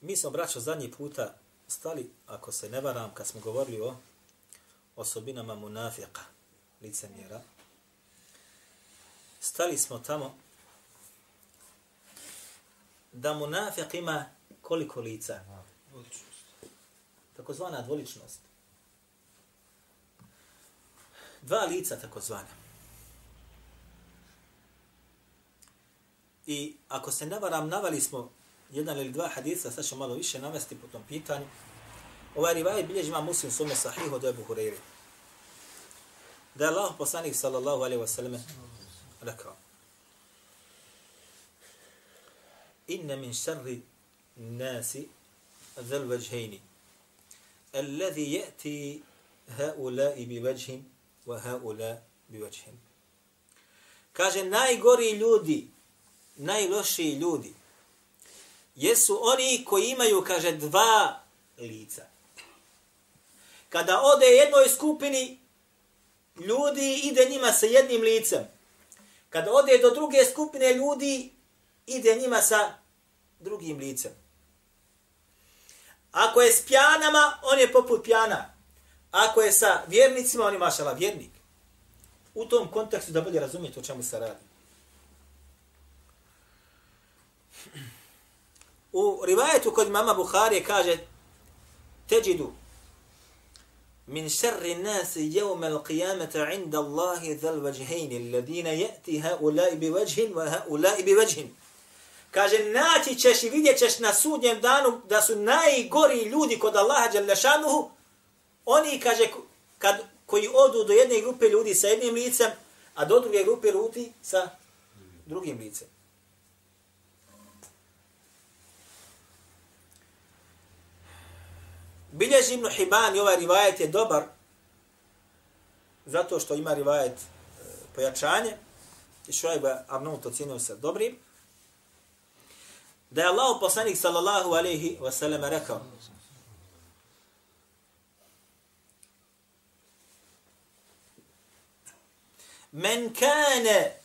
Mi smo, braćo, zadnji puta stali, ako se ne varam, kad smo govorili o osobinama munafika, licemjera, stali smo tamo da munafik ima koliko lica? Takozvana dvoličnost. Dva lica takozvana. I ako se ne varam, navali smo jedan ili dva hadisa, sad ćemo malo više navesti po tom pitanju. Ovaj rivaj bilježi ima muslim sume sahihu do Ebu Hureyre. Da je Allah poslanik sallallahu alaihi wasallam rekao Inna min šarri nasi ذل وجهين الذي يأتي هؤلاء بوجه وهؤلاء بوجه kaže najgori ljudi najlošiji ljudi jesu oni koji imaju, kaže, dva lica. Kada ode jednoj skupini ljudi, ide njima sa jednim licem. Kada ode do druge skupine ljudi, ide njima sa drugim licem. Ako je s pjanama, on je poput pjana. Ako je sa vjernicima, on je mašala vjernik. U tom kontekstu da bolje razumijete o čemu se radi. U rivajetu kod mama Bukhari kaže teđidu min šerri nasi jevme l'qiyamata inda Allahi dhal vajhejni alladhina jeti haulai bi vajhin wa haulai bi vajhin. Kaže, naći ćeš i vidjet ćeš na sudnjem danu da su najgori ljudi kod Allaha Đalešanuhu, oni, kaže, kad, koji odu do jedne grupe ljudi sa jednim licem, a do druge grupe ljudi sa drugim licem. Bilježi Ibn Hibban i ovaj rivajet je dobar zato što ima rivajet e, pojačanje i Šuajba Arnaut ocjenio se dobrim. Da je Allah poslanik sallallahu alaihi wasallam rekao Men kane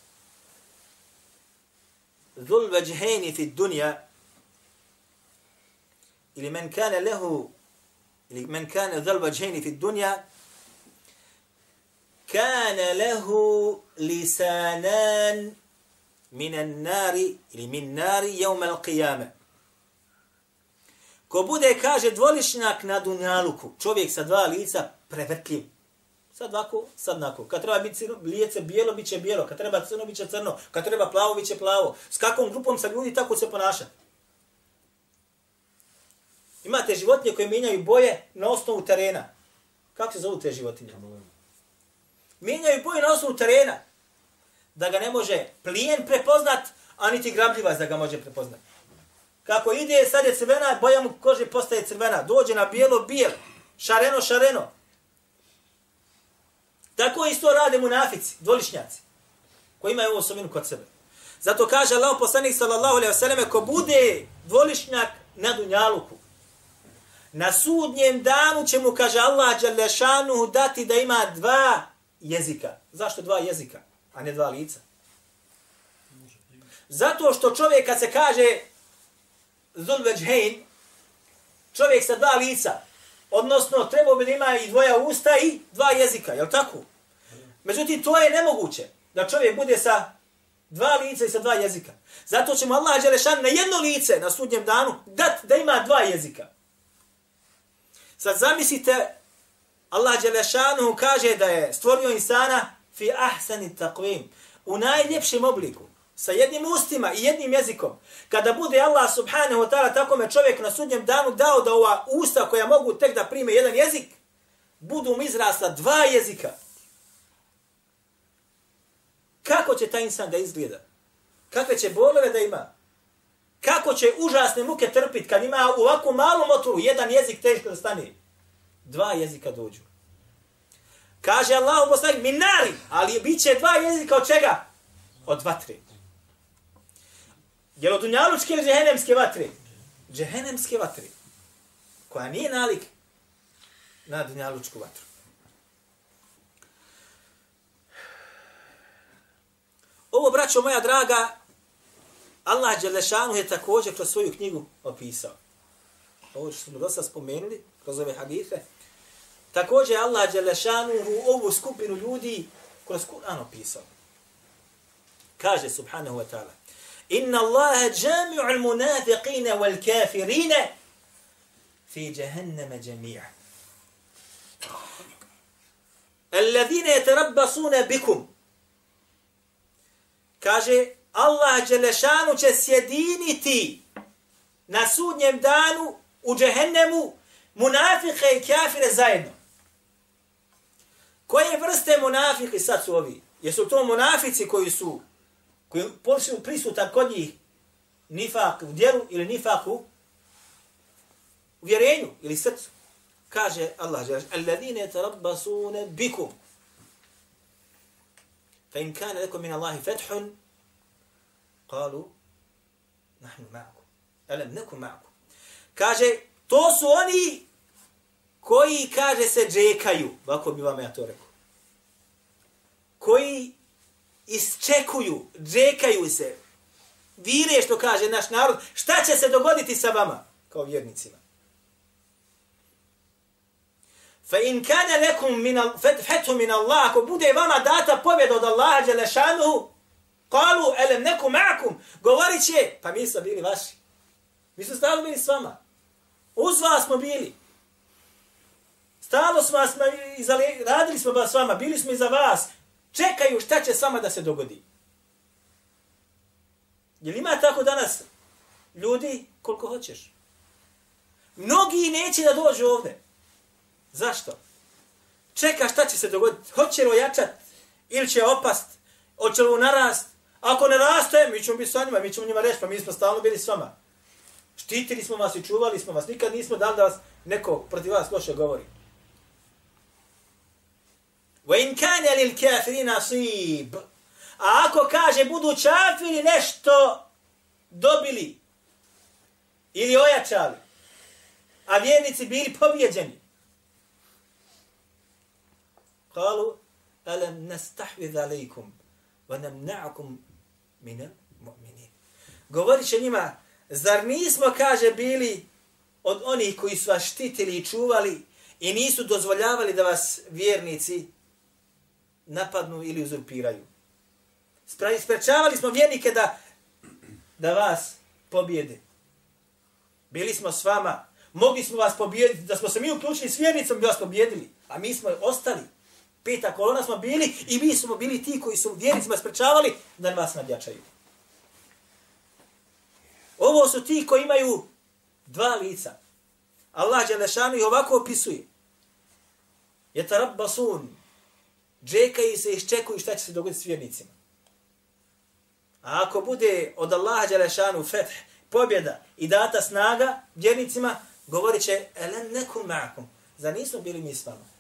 dhul vajheni fi dunja ili men kane lehu ili men kane dhal في fi dunja, kane lehu lisanan minan nari ili min nari jevme al. Ko bude, kaže, dvolišnjak na dunjaluku, čovjek sa dva lica, prevrtljiv. Sad ovako, sad nako. Kad treba biti lijece bijelo, bit će bijelo. Kad treba crno, bit će crno. Kad treba plavo, bit će plavo. S kakvom grupom sa ljudi, tako se ponašati. Imate životinje koje mijenjaju boje na osnovu terena. Kako se zovu te životinje? Mijenjaju boje na osnovu terena. Da ga ne može plijen prepoznat, a niti grabljivac da ga može prepoznat. Kako ide, sad je crvena, boja mu kože postaje crvena. Dođe na bijelo, bijel. Šareno, šareno. Tako isto rade munafici, dvolišnjaci, koji imaju ovu osobinu kod sebe. Zato kaže Allah poslanik sallallahu alaihi wa sallam, ko bude dvolišnjak na dunjaluku, Na sudnjem danu će mu, kaže Allah Đalešanu, dati da ima dva jezika. Zašto dva jezika, a ne dva lica? Zato što čovjek kad se kaže Zulveđhein, čovjek sa dva lica, odnosno trebao bi da ima i dvoja usta i dva jezika, je tako? Međutim, to je nemoguće, da čovjek bude sa dva lica i sa dva jezika. Zato će mu Allah Đelešan na jedno lice na sudnjem danu dati da ima dva jezika. Sad zamislite, Allah Đelešanu kaže da je stvorio insana fi ahsani taqvim, u najljepšem obliku, sa jednim ustima i jednim jezikom. Kada bude Allah subhanahu wa ta'ala takome čovjek na sudnjem danu dao da ova usta koja mogu tek da prime jedan jezik, budu mu izrasla dva jezika. Kako će taj insan da izgleda? Kakve će bolove da ima? Kako će užasne muke trpiti kad ima u ovakvu malu motru jedan jezik teško da stane. Dva jezika dođu. Kaže Allah u poslanik, minari, ali bit će dva jezika od čega? Od vatre. Jel od dunjalučke ili džehenemske vatre? Džehenemske vatre. Koja nije nalik na dunjalučku vatru. Ovo, braćo moja draga, Allah Đelešanu je također kroz svoju knjigu opisao. Ovo što smo dosta spomenuli, kroz ove hadithe. Također Allah Đelešanu u ovu skupinu ljudi kroz Kur'an opisao. Kaže subhanahu wa ta'ala. Inna Allahe džami'u al-munafiqine wal-kafirine fi jahannama jami'a. Alladhina yatarabbasuna bikum. Kaže Allah Đelešanu će sjediniti na sudnjem danu u džehennemu munafike i kafire zajedno. Koje vrste munafiki sad su ovi? Jesu to munafici koji su koji počinu prisutan kod njih nifak u djeru ili nifak u vjerenju ili srcu? Kaže Allah Đelešanu, alladine tarabbasune bikum. Fa in kana lakum min Allahi fethun, Kalu, nahnu ma'akum. Elem nekum ma'akum. Kaže, to su oni koji, kaže se, džekaju. Ovako bi vam ja to rekao. Koji isčekuju, džekaju se. Vire što kaže naš narod. Šta će se dogoditi sa vama? Kao vjernicima. Fa in kana lakum min fethu min Allah, ako bude vama data pobjeda od Allaha dželle šanuhu, Kalu, elem neku ma'akum, govorit će, pa mi smo bili vaši. Mi smo stalo bili s vama. Uz vas smo bili. Stalo smo vas, radili smo s vama, bili smo iza vas. Čekaju šta će s vama da se dogodi. Je li ima tako danas ljudi koliko hoćeš? Mnogi neće da dođu ovde. Zašto? Čeka šta će se dogoditi. Hoće li ojačat ili će opast? Hoće li narast? Ako ne raste, mi ćemo biti sa njima, mi ćemo njima reći, pa mi smo stalno bili s vama. Štitili smo vas i čuvali smo vas. Nikad nismo dali da vas neko protiv vas loše govori. Wa كَانَ لِلْكَافِرِينَ lil kafirin. A ako kaže budu čafiri nešto dobili ili ojačali, a vjernici bili pobjeđeni. Kalu, alam nastahvid alaikum, wa minel mu'minin. Govorit će njima, zar nismo, kaže, bili od onih koji su vas štitili i čuvali i nisu dozvoljavali da vas vjernici napadnu ili uzurpiraju. Sprečavali smo vjernike da, da vas pobjede. Bili smo s vama, mogli smo vas pobjediti, da smo se mi uključili s vjernicom, bi vas pobjedili, a mi smo ostali. Peta kolona smo bili i mi smo bili ti koji su vjernicima sprečavali da vas nadjačaju. Ovo su ti koji imaju dva lica. Allah Đelešanu ih ovako opisuje. Je tarabbasun. Džekaju se i iščekuju šta će se dogoditi s vjernicima. A ako bude od Allaha Đelešanu feth, pobjeda i data snaga vjernicima, govorit će, elen nekum ma'akum. Za nismo bili mi s vama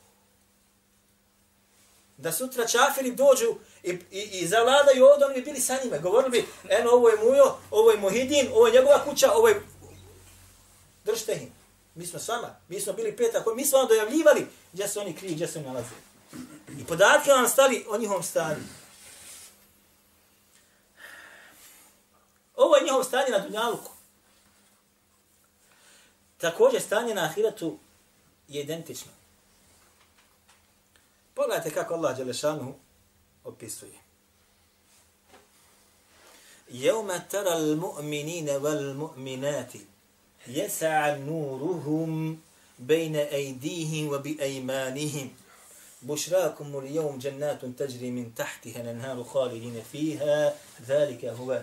da sutra čafiri dođu i, i, i zavladaju ovdje, oni bi bili sa njima. Govorili bi, eno, ovo je Mujo, ovo je Mohidin, ovo je njegova kuća, ovo je... Držite ih. Mi smo s vama. Mi smo bili peta. Mi smo vam dojavljivali gdje se oni kriju, gdje se oni nalaze. I podatke vam stali o njihovom stanju. Ovo je njihovo stanje na Dunjaluku. Također stanje na Ahiratu je identično. Pogledajte kako Allah Đelešanu opisuje. Jevma tara al-mu'minine wal-mu'minati jesa'a nuruhum bejne ejdihim wa bi ejmanihim. بشراكم اليوم جنات تجري من تحتها الانهار خالدين فيها ذلك هو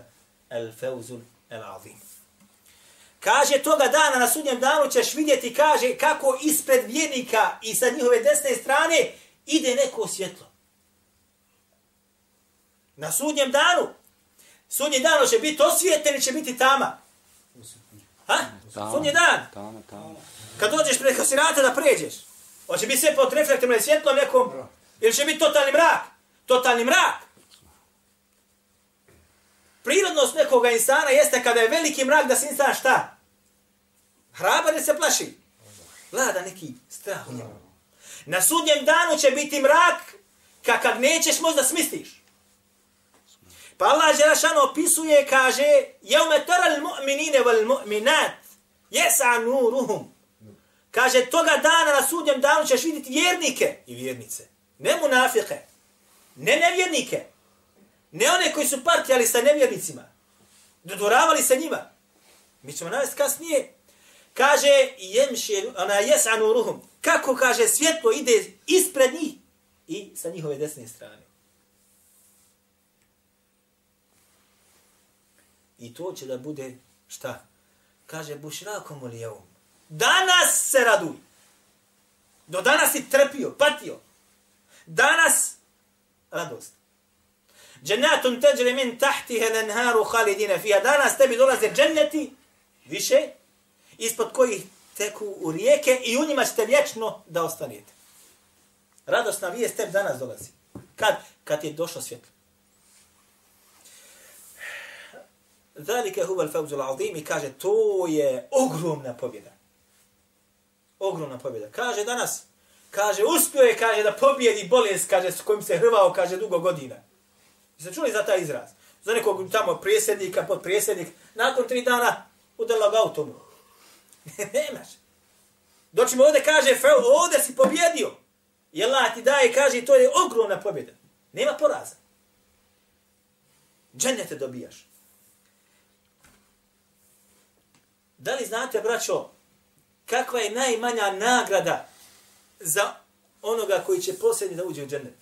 الفوز العظيم Kaže, toga dana, na sudnjem danu ćeš vidjeti, kaže, kako ispred vjernika i sa njihove desne strane ide neko svjetlo. Na sudnjem danu. Sudnji dan će biti osvijeten će biti tama. Ha? Sunji dan. Tamo, tamo. Kad dođeš preko sirata da pređeš. Hoće biti sve pod reflektom ili svjetlom nekom. Ili će biti totalni mrak. Totalni mrak. Prirodnost nekoga insana jeste kada je veliki mrak da se insan šta? Hrabar ili se plaši? Vlada neki strah u njemu. Na sudnjem danu će biti mrak kakav nećeš možda smisliš. Pa Allah Đerašan opisuje, kaže, jevme teral mu'minine vel mu'minat, jesa nuruhum. Kaže, toga dana na sudnjem danu ćeš vidjeti vjernike i vjernice. Ne munafike, ne nevjernike, ne one koji su partijali sa nevjernicima, dodoravali se njima. Mi ćemo navesti kasnije. Kaže, jemše, ona jesa nuruhum. Kako, kaže, svjetlo ide ispred njih i sa njihove desne strane. I to će da bude šta? Kaže, bušrakom li jevom. Danas se raduj. Do danas si trpio, patio. Danas radost. Džennatun teđri min tahtihe lenharu halidine fija. Danas tebi dolaze dženneti više ispod kojih teku u rijeke i u njima ćete vječno da ostanete. Radosna vijest tebi danas dolazi. Kad? Kad je došlo svjetlo. Zalike huval fawzul azim i kaže to je ogromna pobjeda. Ogromna pobjeda. Kaže danas, kaže uspio je, kaže da pobjedi bolest, kaže s kojim se hrvao, kaže dugo godina. Jeste čuli za taj izraz? Za nekog tamo prijesednika, pod prijesednik, nakon tri dana udala ga automu. Nemaš. Doći mu ovdje kaže, ovdje si pobjedio. I Allah ti daje, kaže, to je ogromna pobjeda. Nema poraza. Džene dobijaš. Da li znate, braćo, kakva je najmanja nagrada za onoga koji će posljednji da uđe u džennet?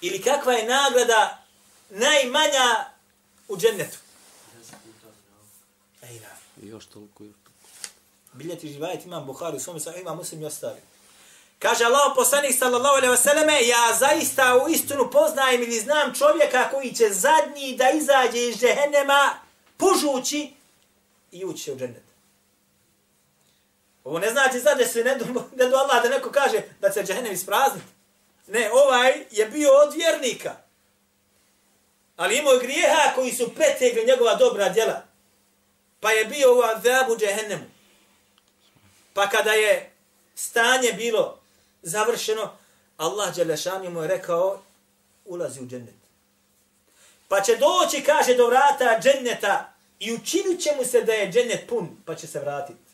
Ili kakva je nagrada najmanja u džennetu? Ej, I još toliko, još toliko. Biljeti živajet imam Buhari, u svome sam imam muslim i ostali. Kaže Allah poslanik sallallahu alejhi ve selleme ja zaista u istinu poznajem ili znam čovjeka koji će zadnji da izađe iz džehennema pužući i ući u džennet. Ovo ne znači zade se ne do, ne do Allah da neko kaže da će džehennem isprazniti. Ne, ovaj je bio od vjernika. Ali imao grijeha koji su pretegli njegova dobra djela. Pa je bio u azabu džehennemu. Pa kada je stanje bilo završeno, Allah Đelešan mu je rekao, ulazi u džennet. Pa će doći, kaže, do vrata dženneta i učinit će mu se da je džennet pun, pa će se vratiti.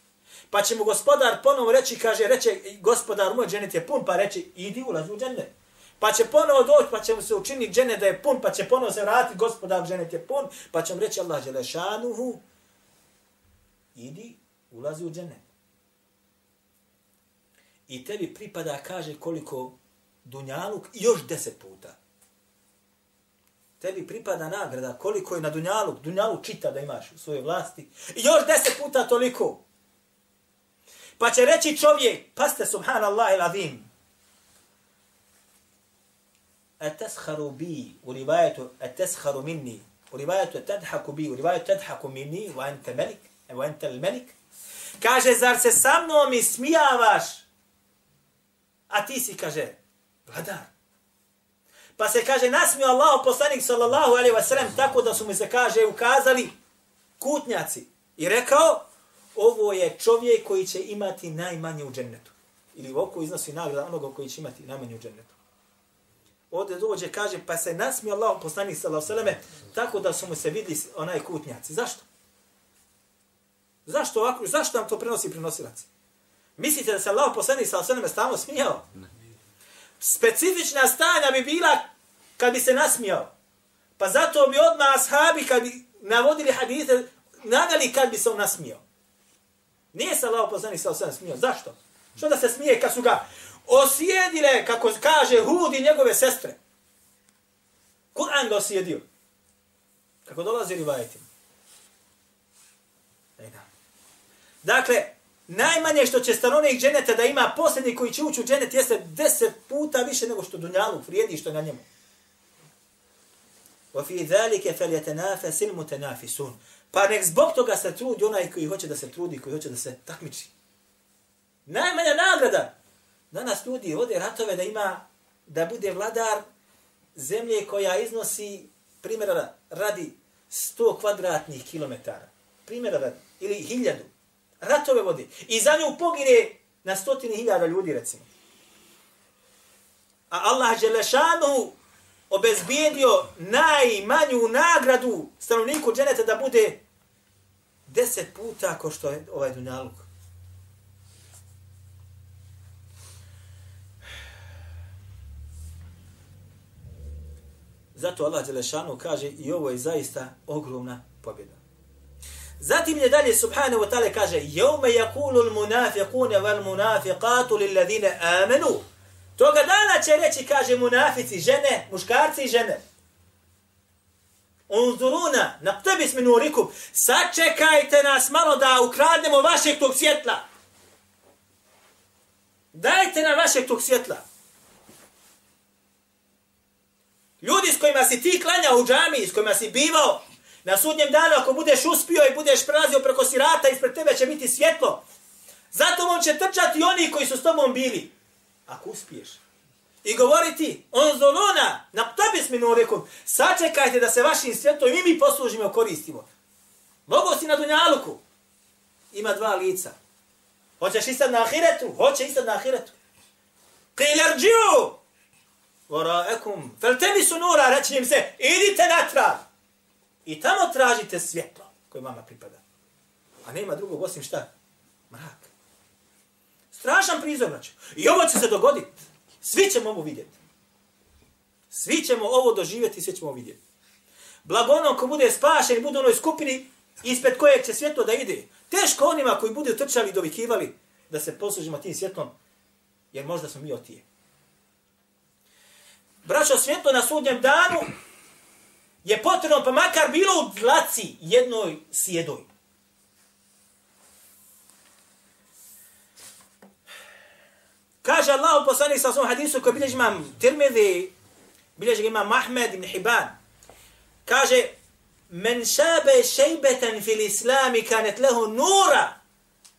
Pa će mu gospodar ponovo reći, kaže, reče, gospodar, moj džennet je pun, pa reći, idi, ulazi u džennet. Pa će ponovo doći, pa će mu se učiniti džennet da je pun, pa će ponovo se vratiti, gospodar, džennet je pun, pa će mu reći, Allah Đelešanuhu, idi, ulazi u džennet. I tebi pripada, kaže, koliko Dunjaluk, još deset puta. Tebi pripada nagrada koliko je na Dunjaluk, Dunjaluk čita da imaš u svojoj vlasti. I još deset puta toliko. Pa će reći čovjek, paste subhanallah il azim, atesharu bi, u rivajetu atesharu minni, u rivajetu tadhaku bi, u rivajetu tadhaku Evo entel melik. Kaže, zar se sa mnom ismijavaš? A ti si, kaže, vladar. Pa se kaže, nasmio Allah, poslanik sallallahu alaihi wa sallam, tako da su mu se, kaže, ukazali kutnjaci. I rekao, ovo je čovjek koji će imati najmanje u džennetu. Ili oko iznosi nagrada onoga koji će imati najmanje u džennetu. Ovdje dođe, kaže, pa se nasmio Allah, poslanik sallallahu alaihi wa sallam, tako da su mu se vidli onaj kutnjaci. Zašto? Zašto ovako, zašto nam to prenosi prenosilac? Mislite da se Allah poslanik sallallahu alaihi wa stalno smijao? Ne specifična stanja bi bila kad bi se nasmijao. Pa zato bi odmah ashabi kad bi navodili hadite, naveli kad bi se on nasmijao. Nije se Allah poslanik sa osam smijao. Zašto? Što da se smije kad su ga osjedile, kako kaže Hud i njegove sestre. Kur'an ga osjedio. Kako dolazi rivajetima. Dakle, Najmanje što će stanovnik dženeta da ima posljednji koji će ući u dženet jeste deset puta više nego što dunjalu vrijedi što na njemu. وفي ذلك فليتنافس المتنافسون Pa nek zbog toga se trudi onaj koji hoće da se trudi, koji hoće da se takmiči. Najmanja nagrada. Danas ljudi vode ratove da ima, da bude vladar zemlje koja iznosi, primjera radi 100 kvadratnih kilometara. Primjera radi. Ili hiljadu. Ratove vodi. I za nju pogine na stotini hiljada ljudi, recimo. A Allah Đelešanu obezbijedio najmanju nagradu stanovniku dženeta da bude deset puta ako što je ovaj dunjaluk. Zato Allah Đelešanu kaže i ovo je zaista ogromna pobjeda. Zatim je dalje subhanahu wa ta'ala kaže Jaume jakulu l-munafiqune val munafiqatu lilladine amenu Toga dana će reći, kaže munafici, žene, muškarci i žene. Unzuruna, na tebi smo nurikum, sačekajte nas malo da ukradnemo vašeg tog svjetla. Dajte nam vašeg tog svjetla. Ljudi s kojima si ti klanjao u džami, s kojima si bivao, na sudnjem danu ako budeš uspio i budeš prelazio preko sirata, ispred tebe će biti svjetlo. Zato on će trčati oni koji su s tobom bili. Ako uspiješ. I govoriti, on zolona, na tobi smo nurikum, sačekajte da se vašim svjetom i mi poslužimo i koristimo. Mogu si na dunjaluku. Ima dva lica. Hoćeš i sad na ahiretu? Hoće sad na ahiretu. Qil arđiu! Varaekum. Fel tebi su nura, reći im se, idite natrag. I tamo tražite svjetlo koje vama pripada. A nema drugog osim šta? Mrak. Strašan prizor, znači. I ovo će se dogoditi. Svi ćemo ovo vidjeti. Svi ćemo ovo doživjeti i svi ćemo vidjeti. Blago onom ko bude spašen i bude u onoj skupini ispred kojeg će svjetlo da ide. Teško onima koji budu trčali i dovikivali da se poslužimo tim svjetlom, jer možda smo mi otije. Braćo, svjetlo na sudnjem danu je potrebno, pa makar bilo u dlaci jednoj sjedoj. Kaže Allah u poslanih sa svom hadisu koji bilježi imam Tirmidhi, bilježi imam Mahmed ibn Hibban. Kaže, men šabe šejbeten fil islami kanet lehu nura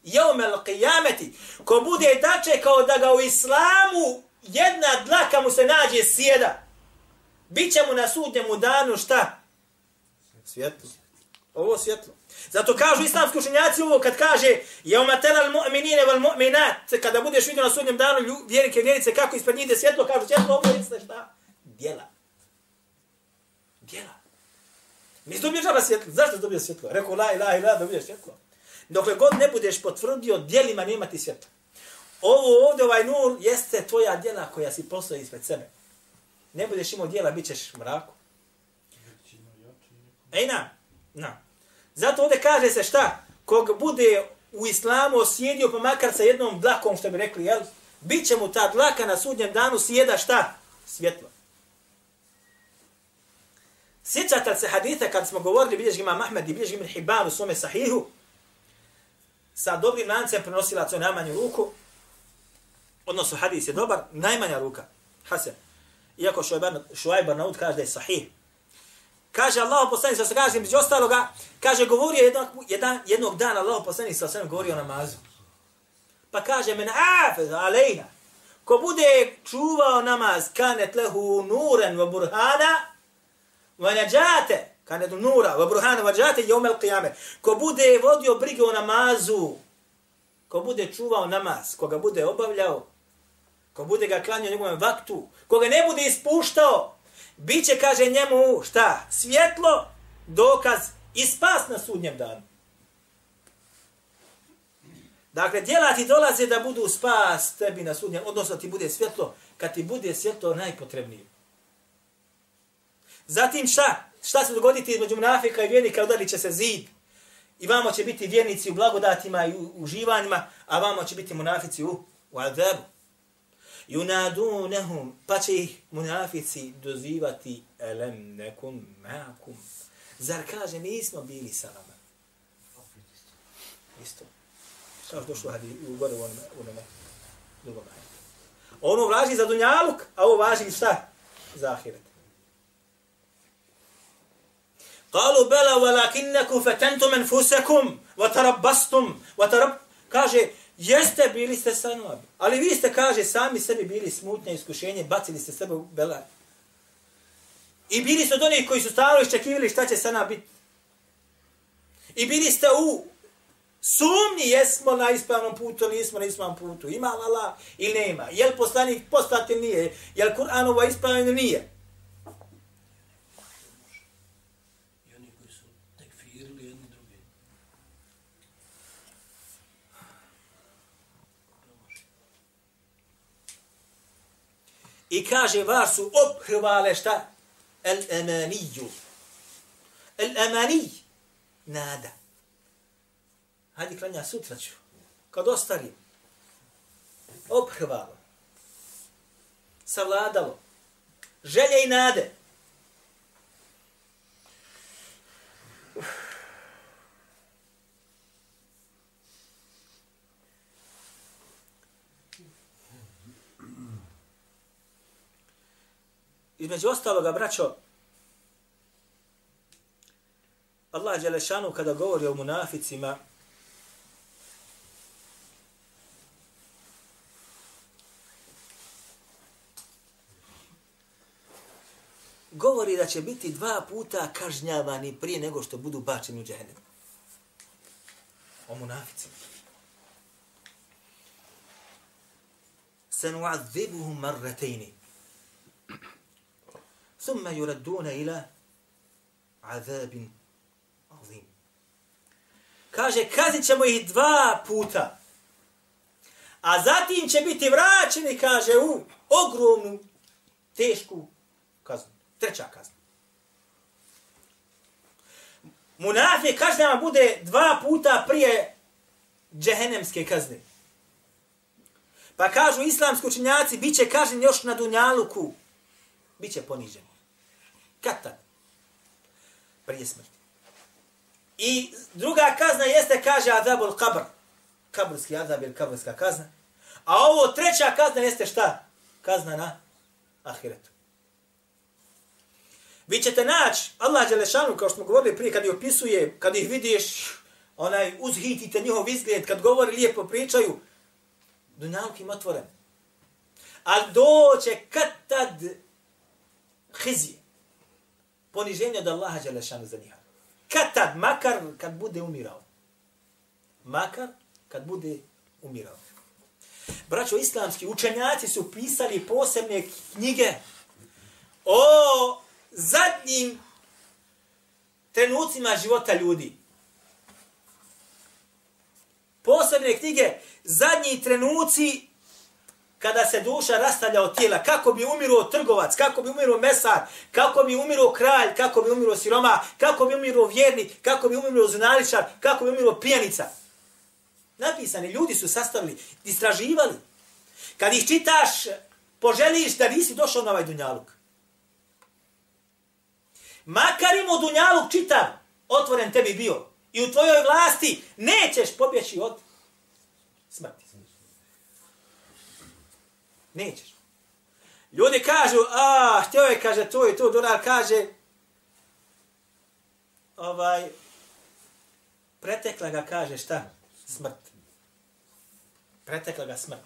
jevme al qiyameti. Ko bude dače kao da ga u islamu jedna dlaka mu se nađe sjeda. Biće mu na sudnjemu danu šta? Svjetlo. Ovo svjetlo. Zato kažu islamski učenjaci ovo kad kaže je umatela mu'minine wal mu'minat kada budeš vidio na sudnjem danu vjernike vjernice kako ispred njih svjetlo kažu svjetlo ovo je šta? Djela. Djela. Nisi dobio žaba svjetlo. Zašto dobio svjetlo? Rekao la ilaha ila dobio svjetlo. Dokle god ne budeš potvrdio djelima nema ti svjetlo. Ovo ovdje ovaj nur jeste tvoja djela koja si postoji ispred sebe. Ne budeš imao dijela, bit ćeš mraku. Ej na, na. Zato ovdje kaže se šta? Kog bude u islamu osjedio pa makar sa jednom dlakom, što bi rekli, jel? Biće mu ta dlaka na sudnjem danu sjeda šta? Svjetlo. Sjećate se hadita kad smo govorili, bilješ ima Mahmed i bilješ ima Hibban u svome sahihu, sa dobrim lancem prenosila to najmanju ruku, odnosno hadis je dobar, najmanja ruka, Hasan. Iako Šuajbar Naud kaže da je sahih, Kaže Allah poslanik sa kaže među ostaloga, kaže govorio jednog, jedan, jednog dana Allah poslanik sa sve govorio o namazu. Pa kaže men afez alejna. Ko bude čuvao namaz kanet lehu nuren wa burhana wa najate kanet nura wa burhana wa najate yawm al-qiyamah. Ko bude vodio brigu o namazu, ko bude čuvao namaz, koga bude obavljao, ko bude ga klanio njegovom vaktu, koga ne bude ispuštao, Biće, kaže njemu, šta? Svjetlo, dokaz i spas na sudnjem danu. Dakle, djela ti dolaze da budu spas tebi na sudnjem, odnosno ti bude svjetlo, kad ti bude svjetlo najpotrebnije. Zatim šta? Šta se dogoditi između munafika i vjernika, udalit će se zid. I vamo će biti vjernici u blagodatima i u uživanjima, a vamo će biti munafici u, u adabu yunadunahum pa će ih munafici dozivati elem nekum ma'akum. Zar kaže nismo bili sa vama? Isto. Kao došlo hadi u gore u onome u onome drugom ono važi za dunjaluk a ovo važi šta za ahiret. Kalu bela walakinnakum fatantum anfusakum wa vatarab... wa kaže jeste bili ste sa ali vi ste kaže sami sebi bili smutne iskušenje, bacili ste sebe u belaj. I bili su od onih koji su stalo iščekivali šta će sana biti. I bili ste u sumnji jesmo na ispravnom putu, nismo na ispravnom putu. Ima Allah ili nema. Jel li poslanik postati nije? Jel Kur'anova Kur'an ovo ispravan ili nije? I oni koji su tekfirili jedni drugi. I kaže, vas su obhrvale šta? El emaniju. El emanij. Nada. Hajde klanja, sutra ću. Kad ostarim. Obhrvalo. Savladalo. Želje i nade. Između ostaloga, braćo, Allah Đelešanu kada govori o munaficima, govori da će biti dva puta kažnjavani prije nego što budu bačeni u džehennem. O munaficima. Sanu'adhibuhum marratejni. ثم يردون ila عذاب azim. kaže kazit ćemo ih dva puta a zatim će biti vraćeni kaže u ogromnu tešku kaznu treća kazna Munafik kažnja bude dva puta prije džehenemske kazne. Pa kažu islamski učinjaci, bit će kažen još na Dunjaluku, Biće ponižen. Katan. Prije smrti. I druga kazna jeste, kaže, adabul kabr. Kabrski adab ili kabrska kazna. A ovo treća kazna jeste šta? Kazna na ahiretu. Vi ćete naći, Allah Đelešanu, kao što smo govorili prije, kad ih opisuje, kad ih vidiš, onaj, uzhitite njihov izgled, kad govori lijepo pričaju, dunjaluk im otvoren. Ali doće kad tad hizije, poniženje od Allaha Đelešanu za njih. Kad tad, makar kad bude umirao. Makar kad bude umirao. Braćo, islamski učenjaci su pisali posebne knjige o zadnjim trenucima života ljudi. Posebne knjige, zadnji trenuci kada se duša rastavlja od tijela, kako bi umiruo trgovac, kako bi umiruo mesar, kako bi umiruo kralj, kako bi umiruo siroma, kako bi umiruo vjernik, kako bi umiruo zunaričar, kako bi umiruo pijanica. Napisani ljudi su sastavili, istraživali. Kad ih čitaš, poželiš da nisi došao na ovaj dunjaluk. Makar imao dunjaluk čitav, otvoren tebi bio. I u tvojoj vlasti nećeš pobjeći od smrti. Nećeš. Ljudi kažu, a, htio je, kaže, to i to, donar kaže, ovaj, pretekla ga, kaže, šta? Smrt. Pretekla ga smrt.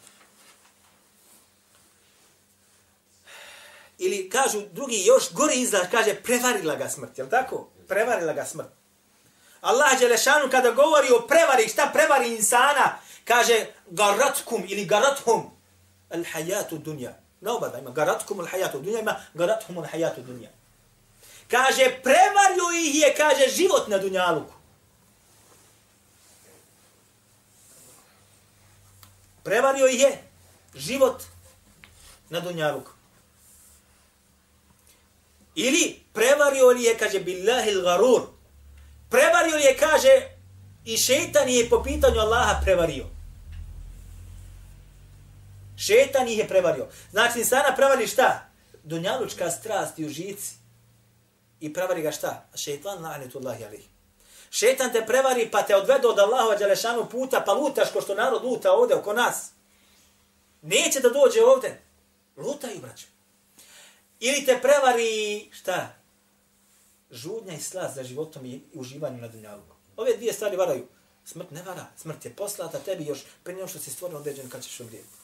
Ili kažu drugi, još gori izraz, kaže, prevarila ga smrt, je tako? Prevarila ga smrt. Allah Đelešanu kada govori o prevari, šta prevari insana, kaže, garatkum ili garathum, al hayatu dunja. Na oba da ima garatkum al hayatu dunja, ima garathum al hayatu dunja. Kaže, prevario ih je, kaže, život na dunjaluku. Prevario ih je život na dunjaluku. Ili prevario li je, kaže, billahi l-garur. Prevario li je, kaže, i šeitan je po pitanju Allaha prevario. Šetan ih je prevario. Znači, insana prevari šta? Dunjalučka strast i užici. I prevari ga šta? Šetan la'anetullahi alihi. Šetan te prevari pa te odvedo od Allahova Đelešanu puta pa lutaš ko što narod luta ovde oko nas. Neće da dođe ovde. Lutaju, braćo. Ili te prevari, šta? žudnja i slast za životom i uživanjem na dunjaluku. Ove dvije stvari varaju. Smrt ne vara, smrt je poslata tebi još prije nego što si stvoren određen kad ćeš umrijeti.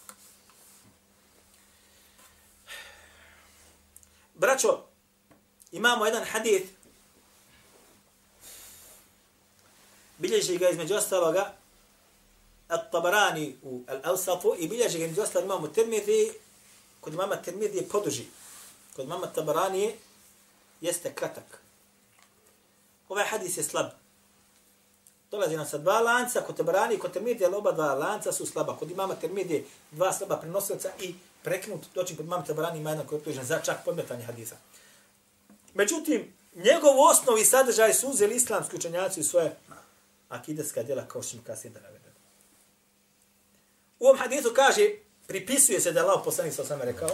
Braćo, imamo jedan hadith, bilježi ga između ostaloga, At-Tabarani u Al-Awsatu i bilježi ga između ostaloga imamo Tirmidhi, kod mama Tirmidhi je poduži, kod mama Tabarani jeste kratak. Ovaj hadis je slab. Dolazi nam sa dva lanca, kod Tabarani i kod Tirmidhi, ali oba dva lanca su slaba. Kod imama Tirmidhi dva slaba prenosilca i prekinut, doći kod mama Tabarani ima jedan koji je optužen za čak podmetanje hadisa. Međutim, njegov osnov i sadržaj su uzeli islamski učenjaci u svoje akideska djela kao što ćemo kasnije da navedemo. U ovom hadisu kaže, pripisuje se da je Allah poslanik sa osama rekao,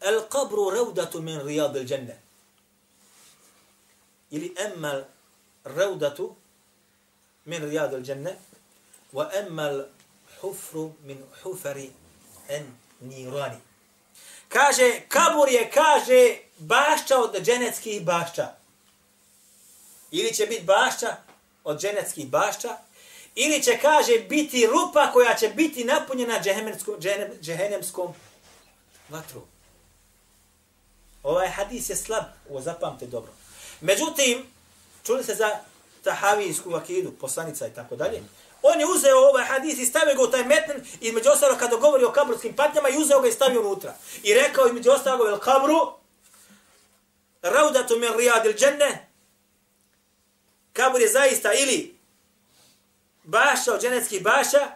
El qabru raudatu min riyadil dženne. Ili emmal raudatu min riyadil dženne, wa emmal hufru min hufari en nirani. Kaže, kabur je, kaže, bašća od dženeckih bašća. Ili će biti bašća od dženeckih bašća, ili će, kaže, biti rupa koja će biti napunjena džehennemskom, džehennemskom vatru. Ovaj hadis je slab, ovo zapamte dobro. Međutim, čuli se za tahavijsku akidu, poslanica i tako dalje, on je uzeo ovaj hadis i stavio ga u taj metn, između ostalo kada govori o kaburskim patnjama, i uzeo ga i stavio unutra. I rekao između ostalo, el kabru, raudatu min rijadil dženne, kabur je zaista ili baša od dženeckih baša,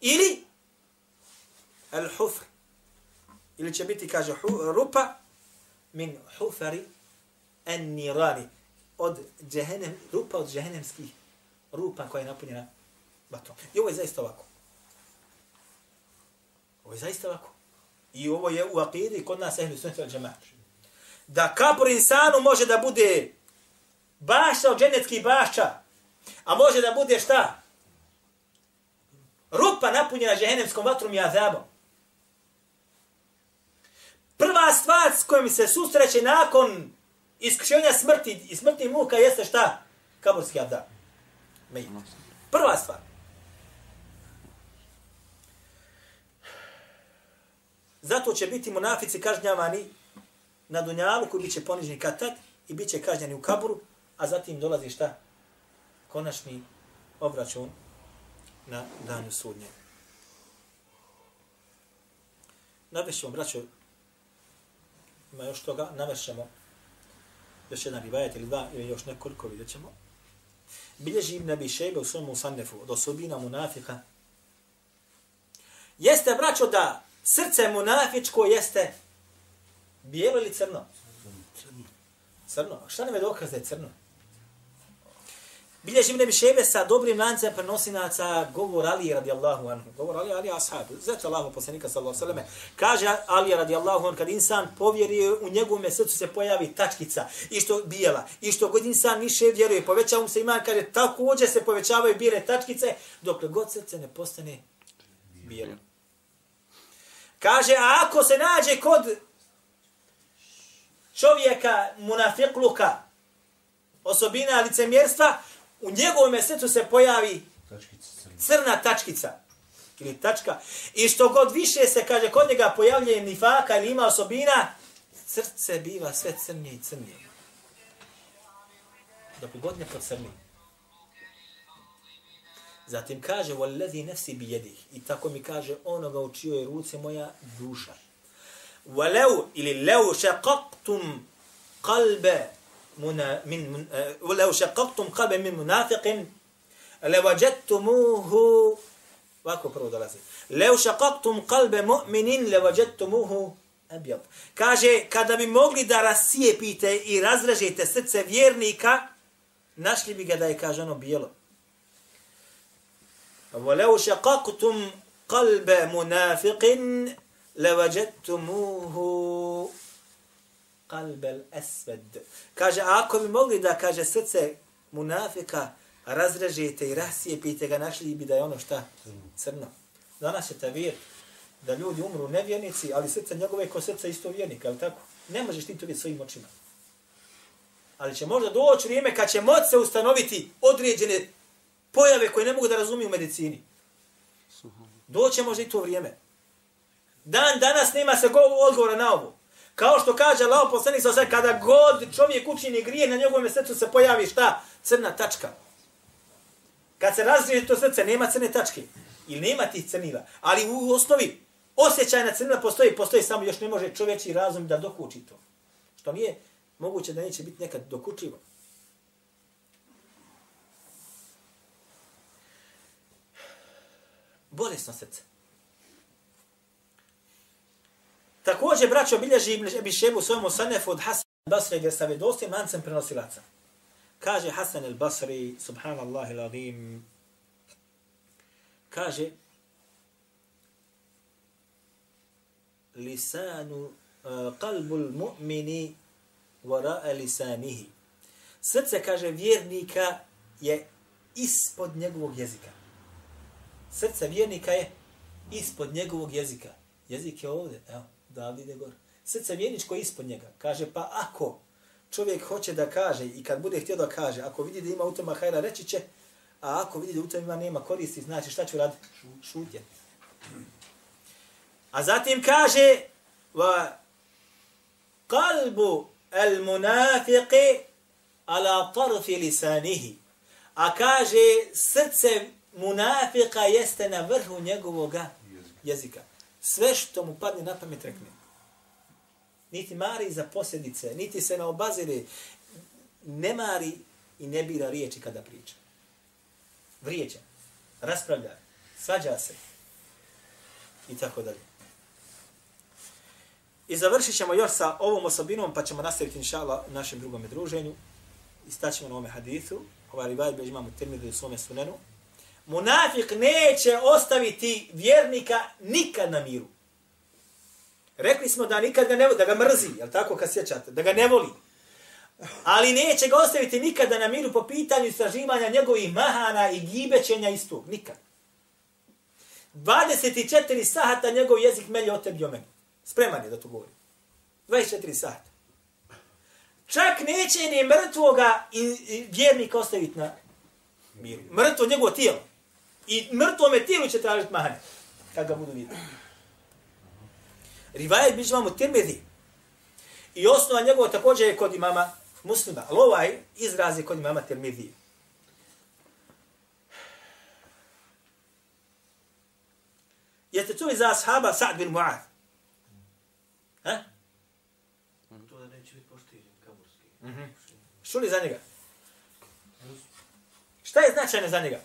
ili el hufr. Ili će biti, kaže, hu, rupa min hufari en nirani. Od džehenem, rupa od džehenemskih rupa koja je napunjena vatrom. I ovo je zaista ovako. Ovo je zaista ovako. I ovo je u akidi kod nas ehli sunnet al džemaat. Da kapur insanu može da bude bašta od dženeckih bašća, a može da bude šta? Rupa napunjena džehennemskom vatrom i azabom. Prva stvar s kojom se susreće nakon iskušenja smrti i smrti muka jeste šta? Kaburski azab. Prva stvar. Zato će biti munafici kažnjavani na dunjalu koji biće poniženi katat i bit će u kaburu, a zatim dolazi šta? Konačni obračun na danju sudnje. Navešćemo, braćo, ima još toga, navešćemo još jedan rivajet ili dva, ili još nekoliko vidjet ćemo. Bilježi Ibn Abi Šejbe u svom musannefu od osobina munafika. Jeste, braćo, da srce munafičko jeste bijelo ili crno? Crno. Crno. A šta nam je dokaz da je crno? Bilježi mi ne biševe sa dobrim lancem prenosinaca govor Ali radijallahu anhu. Govor Ali, Ali ashab. Zet Allahu poslanika sallallahu sallam. Kaže Ali radijallahu anhu, kad insan povjerio u njegovom srcu se pojavi tačkica i što bijela. I što god insan više vjeruje, povećava mu se iman, kaže također se povećavaju bijele tačkice, dok god srce ne postane bijelo. Kaže, a ako se nađe kod čovjeka munafikluka, osobina licemjerstva, u njegovom srcu se pojavi crna tačkica ili tačka. I što god više se, kaže, kod njega pojavljuje nifaka ili ima osobina, srce biva sve crnije i crnije. Dok god ne pocrni. Zatim kaže, وَالَّذِي نَفْسِ بِيَدِهِ I tako mi kaže, onoga u čijoj ruce moja duša. وَلَوْ ili لَوْ شَقَقْتُمْ قَلْبَ منا من, من ولو شققتم قلب من منافق لوجدتموه واكو برو دلازي لو شققتم قلب مؤمن لوجدتموه abjad. Kaže, kada bi mogli da rasijepite i razrežete srce vjernika, našli bi ga da je, kaže ono, bijelo. وَلَوْ شَقَقْتُمْ قَلْبَ مُنَافِقٍ لَوَجَدْتُمُوهُ qalbel aswad. Kaže, ako bi mogli da, kaže, srce munafika razrežete i rasijepite ga, našli bi da je ono šta? Crno. Danas je ta vjer da ljudi umru nevjernici, ali srce njegove ko srce isto vjernika, ali tako? Ne možeš ti to vidjeti svojim očima. Ali će možda doći vrijeme kad će moći se ustanoviti određene pojave koje ne mogu da razumiju u medicini. Doće možda i to vrijeme. Dan danas nema se go odgovora na ovo. Kao što kaže Allah poslanik sa sve, kada god čovjek učini grije, na njegovom srcu se pojavi šta? Crna tačka. Kad se razrije to srce, nema crne tačke. Ili nema tih crnila. Ali u osnovi, osjećajna crnila postoji, postoji samo još ne može čovječi razum da dokuči to. Što nije moguće da neće biti nekad dokučivo. Bolesno srce. Također, braćo, bilježi Ibn Abi Šebu svojom osanefu od Hasan al-Basri gdje sa vedostim lancem prenosilaca. Kaže Hasan al-Basri, subhanallah il-azim, kaže, lisanu, uh, qalbul mu'mini vara'a lisanihi. Srce, kaže, vjernika je ispod njegovog jezika. Srce vjernika je ispod njegovog jezika. Jezik je ovdje, evo da ide gore. Srce vjerničko je ispod njega. Kaže, pa ako čovjek hoće da kaže i kad bude htio da kaže, ako vidi da ima u tome hajra, reći će, a ako vidi da u tome ima nema koristi, znači šta ću raditi? Šutje. A zatim kaže, va kalbu al munafiqi ala tarfi lisanihi. A kaže, srce munafika jeste na vrhu njegovog jezika sve što mu padne na pamet rekne. Niti mari za posljedice, niti se ne obazire, ne mari i ne bira riječi kada priča. Vrijeđa, raspravlja, svađa se i tako dalje. I završit ćemo još sa ovom osobinom, pa ćemo nastaviti inšala u našem drugom druženju. I staćemo na ovome hadithu. Ovaj rivaj bež imamo terminu u svome sunenu munafik neće ostaviti vjernika nikad na miru. Rekli smo da nikad ga ne da ga mrzi, je tako kad sjećate, da ga ne voli. Ali neće ga ostaviti nikada na miru po pitanju istraživanja njegovih mahana i gibećenja istog. Nikad. 24 sahata njegov jezik melje o tebi o meni. Spreman je da to govori. 24 sahata. Čak neće ni mrtvoga i vjernika ostaviti na miru. Mrtvo njegovo tijelo. I mrtvome tijelu će tražiti mahane. Kad ga budu vidjeti. Rivajet biće vam u Tirmidhi. I osnova njegova također je kod imama muslima. Ali ovaj izraz je kod imama Tirmidhi. Jeste čuli za ashaba Sa'd bin Mu'ad? Ha? To da neće biti poštijen kaburski. Mm -hmm. Šuli za njega? Šta je značajno za njega?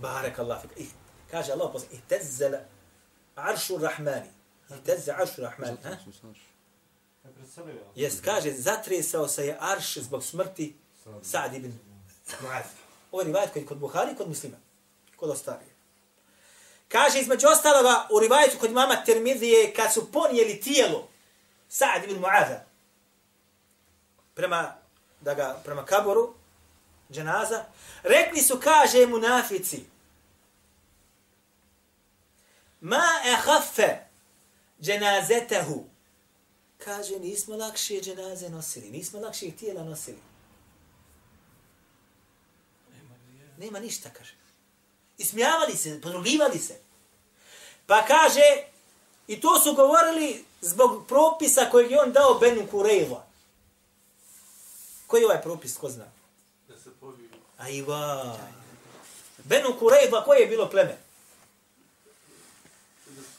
Barek Allah fik. Kaže Allah posle, ihtezzel aršu rahmani. Ihtezzel aršu rahmani. Jest, kaže, zatresao se je arš zbog smrti Sa'd ibn Mu'ad. Ovo je rivajet koji kod Buhari kod muslima. Kod ostarije. Kaže, između ostaloga, u rivajetu kod mama Termidije, kad su ponijeli tijelo Sa'd ibn Mu'ada prema, da ga, prema kaboru, dženaza, rekli su, kaže munafici, ma ehaffe dženazetehu, kaže, nismo lakše dženaze nosili, nismo lakše tijela nosili. Nema ništa, kaže. Ismijavali se, podrugivali se. Pa kaže, i to su govorili zbog propisa kojeg je on dao Benu Kurejva. Koji je ovaj propis, ko zna? Ajva. Benu Kurejva, koje je bilo pleme?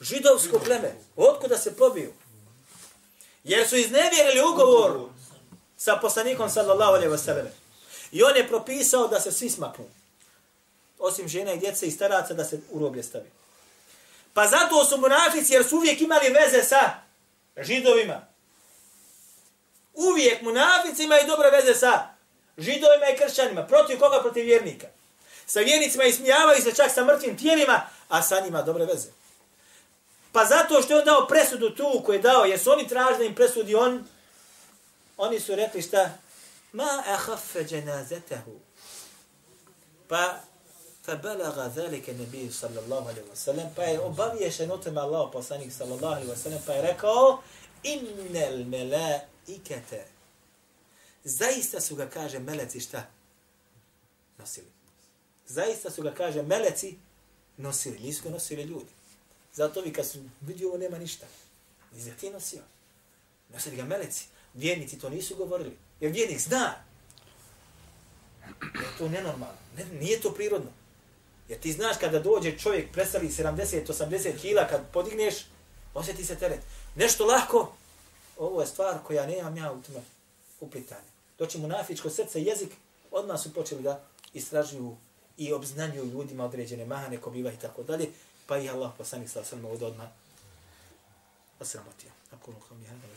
Židovsko pleme. Otkuda se pobiju? Jer su iznevjerili ugovor sa poslanikom sallallahu alaihi wasallam. I on je propisao da se svi smaknu. Osim žena i djece i staraca da se u roblje stavi. Pa zato su munafici jer su uvijek imali veze sa židovima. Uvijek munafici imaju dobre veze sa židovima i kršćanima. Protiv koga? Protiv vjernika. Sa vjernicima ismijavaju se čak sa mrtvim tijelima, a sa njima dobre veze. Pa zato što je on dao presudu tu koju je dao, jer su oni tražili da im presudi on, oni su rekli šta? Ma ahaffe dženazetehu. Pa فبلغ ذلك النبي صلى الله عليه وسلم pa je obaviješen o tome Allah poslanik sallallahu alaihi wa sallam pa je rekao innal melaikete zaista su ga kaže meleci šta? Nosili. Zaista su ga kaže meleci nosili. Nisu ga nosili ljudi. Zato vi kad su vidio ovo nema ništa. Nisi ti nosio nosili ga meleci. Vjernici to nisu govorili. Jer vjernik zna. Jer to nenormalno? Ne, nije to prirodno. Jer ti znaš kada dođe čovjek presali 70-80 kila, kad podigneš, osjeti se teret. Nešto lako, ovo je stvar koja nemam ja u tome uplitanje. Doći mu nafičko srce, jezik, odmah su počeli da istražuju i obznanjuju ljudima određene mahane, kobiva i tako dalje, pa i Allah poslanik sa osrme od odmah osramotio. Ako ono kao mi hada,